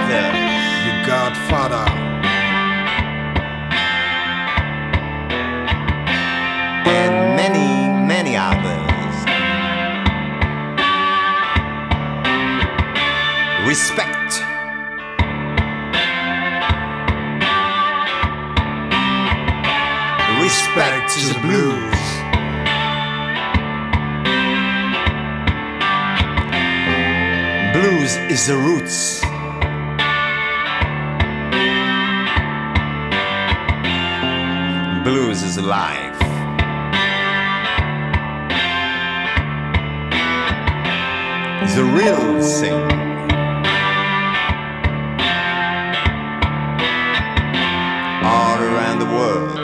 Godfather. The Godfather. And many, many others. Respect. Respect to the blues. Blues is the roots. is life. The real thing. All around the world.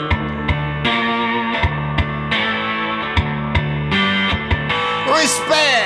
Respect!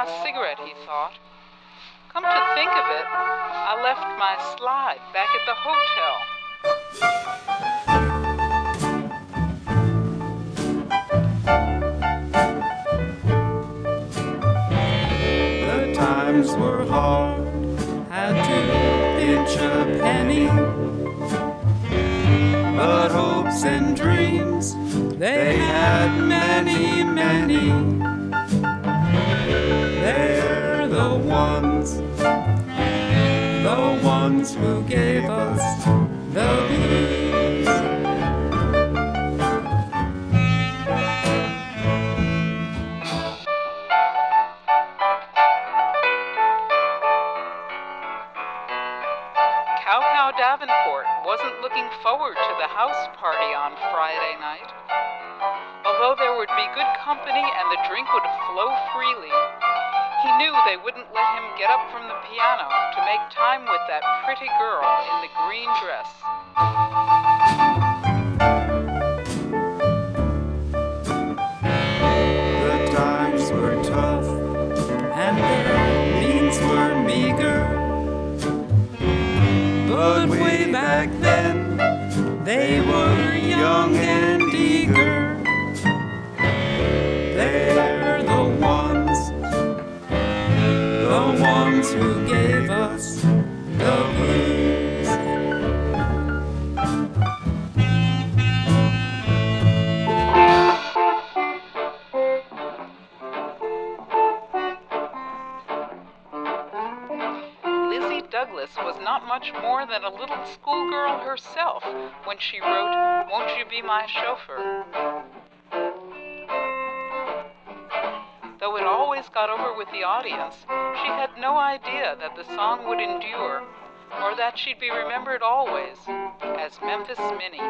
Last cigarette, he thought. Come to think of it, I left my slide back at the hotel. The times were hard, had to pinch a penny. But hopes and dreams, they had many, many. Ones who gave us the blues. Cow Cow Davenport wasn't looking forward to the house party on Friday night. Although there would be good company and the drink would flow freely, he knew they wouldn't let him get up from the piano to make time with that pretty girl in the green dress. The times were tough and their means were meager. But way back then, they were young and more than a little schoolgirl herself when she wrote, Won't You Be My Chauffeur? Though it always got over with the audience, she had no idea that the song would endure, or that she'd be remembered always as Memphis Minnie.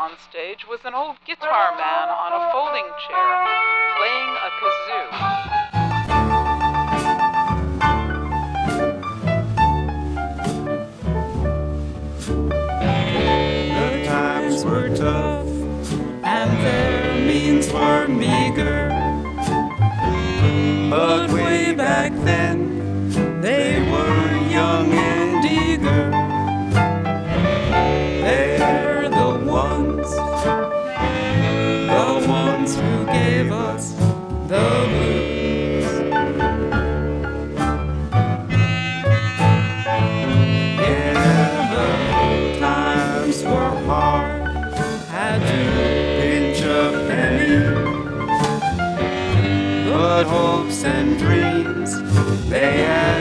On stage was an old guitar man on a folding chair, and dreams, they had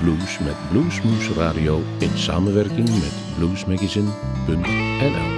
blues met Bluesmoose Radio in samenwerking met bluesmagazine.nl.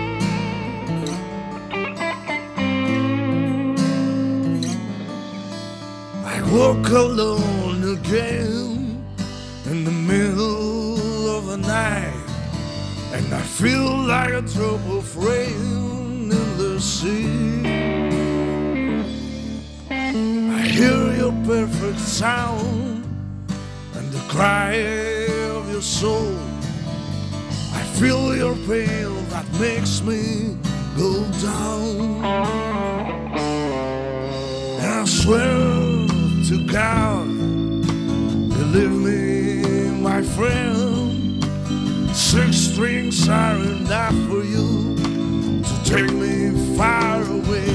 strings are enough for you to take me far away,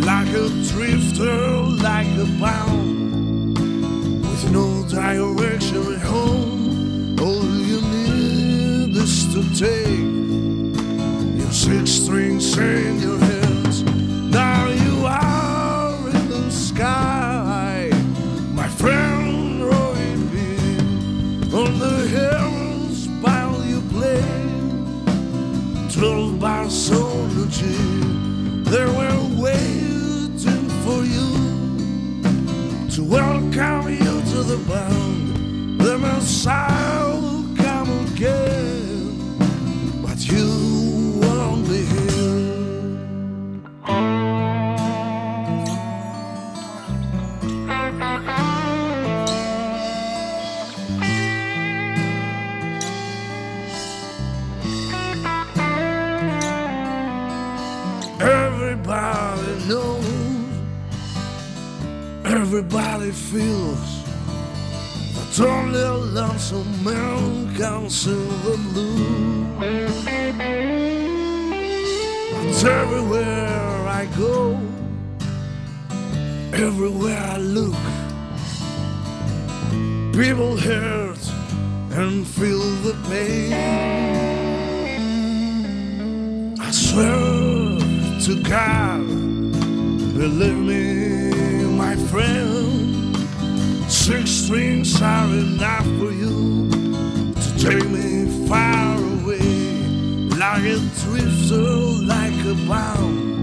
like a drifter, like a bound, with no direction at home. All you need is to take your six strings in on the G. Were waiting for you to welcome you to the band. The Messiah everybody feels that only a lonesome man can sing the blues. But everywhere I go, everywhere I look, people hurt and feel the pain. I swear to God, believe me, my friend, six strings are enough for you to take me far away, like a drifter, like a bound,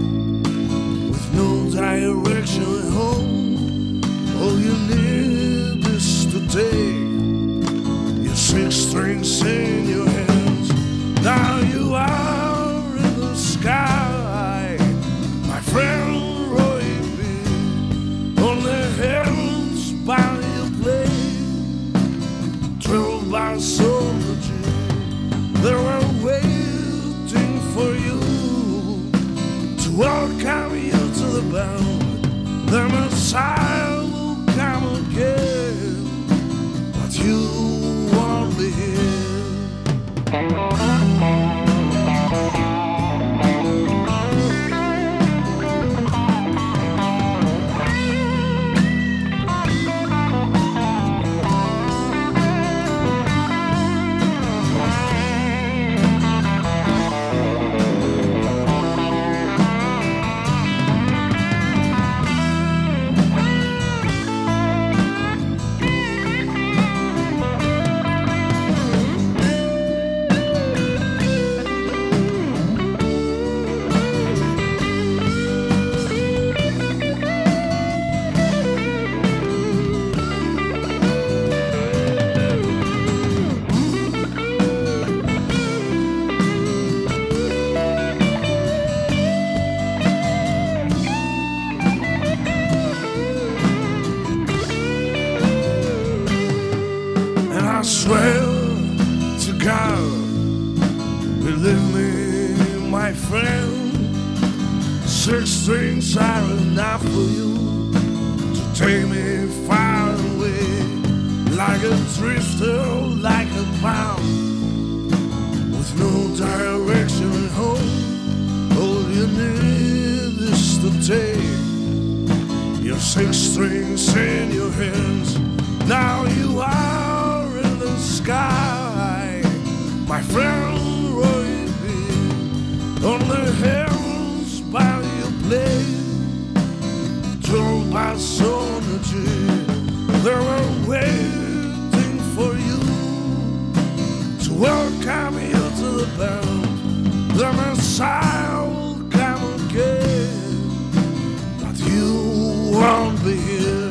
drifter, like a pound, with no direction home. All you need is to take your six strings in your hands. Now you are in the sky, my friend Roy B. On the heavens while you play, told by sonology. They for you. to welcome you to the band. The Messiah will come again, but you won't be here.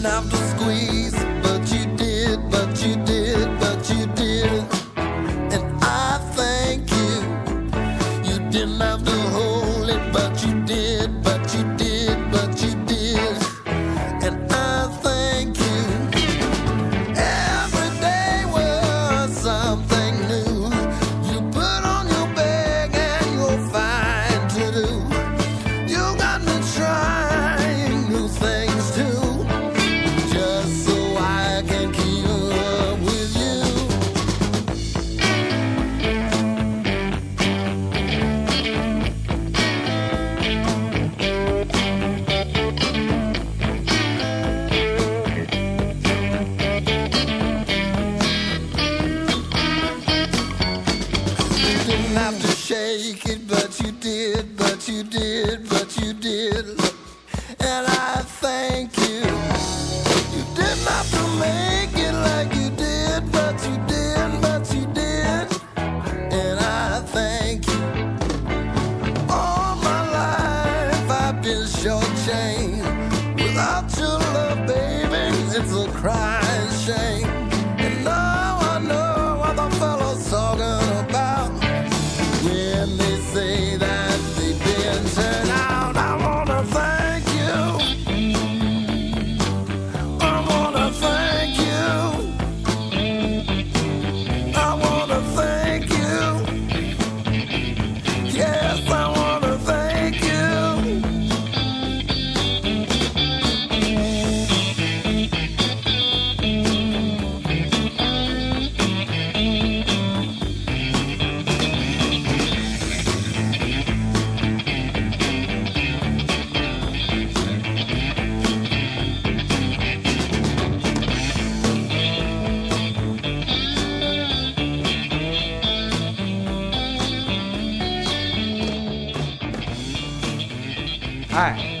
enough to squeeze.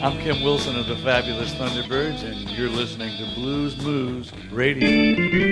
I'm Kim Wilson of the Fabulous Thunderbirds, and you're listening to Bluesmoose Radio.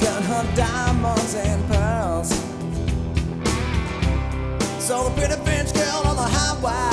Of diamonds and pearls. So the pretty French girl on the highway.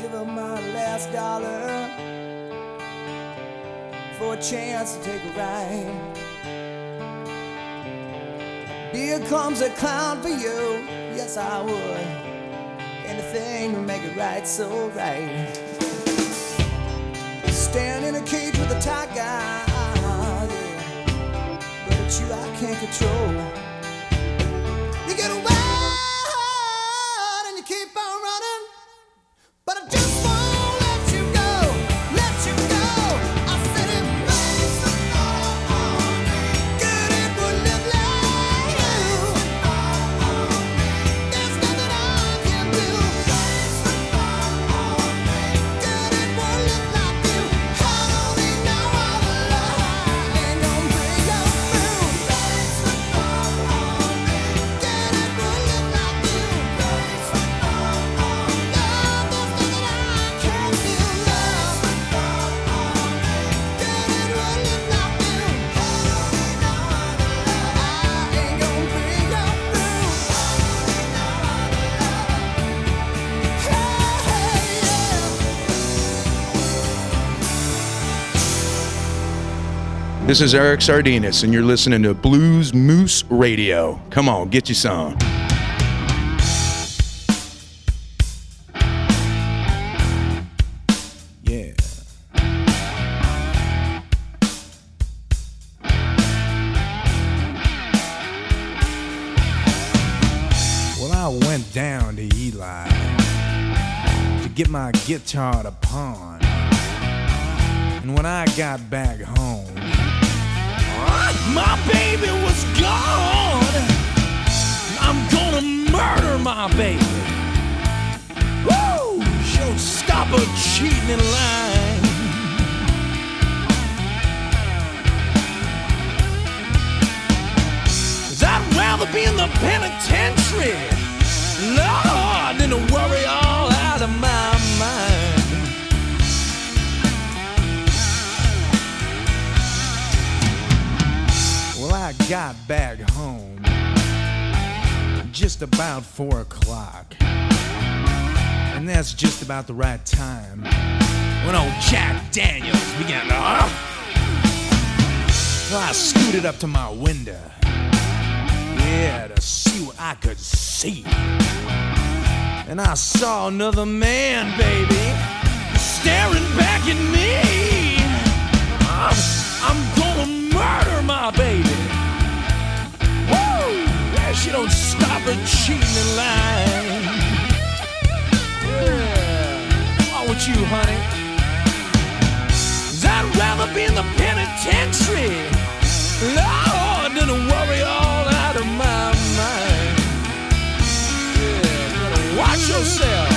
Give her my last dollar for a chance to take a ride. Here comes a clown for you, yes I would. Anything to make it right, so right. Stand in a cage with a tiger, but it's you I can't control. This is Eric Sardinas, and you're listening to Bluesmoose Radio. Come on, get you some. Yeah. Well, I went down to Eli to get my guitar to pawn. And when I got back home, my baby was gone. I'm gonna murder my baby. Woo! She'll stop her cheating in line. Cause I'd rather be in the penitentiary. Lord, than to worry all out of my I got back home just about four o'clock. And that's just about the right time when old Jack Daniels began to. Uh, well, I scooted up to my window. Yeah, to see what I could see. And I saw another man, baby, staring back at me. I'm, I'm gonna murder my baby. Yeah, she don't stop a cheating line. Yeah. Why would you, honey? I'd rather be in the penitentiary, Lord, than to worry all out of my mind. Yeah, gotta watch yourself.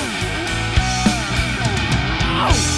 Oh.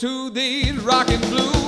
to these rockin' blues.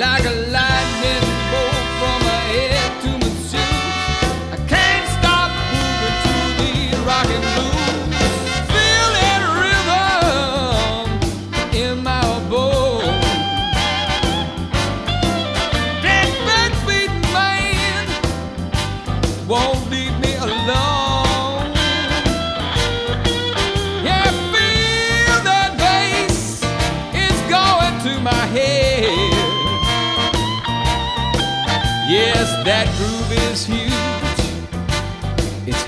like a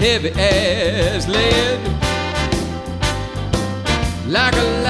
heavy as lead. Like a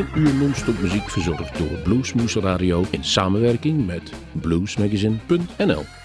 Uur non-stop muziek verzorgd door Bluesmoes Radio in samenwerking met bluesmagazine.nl.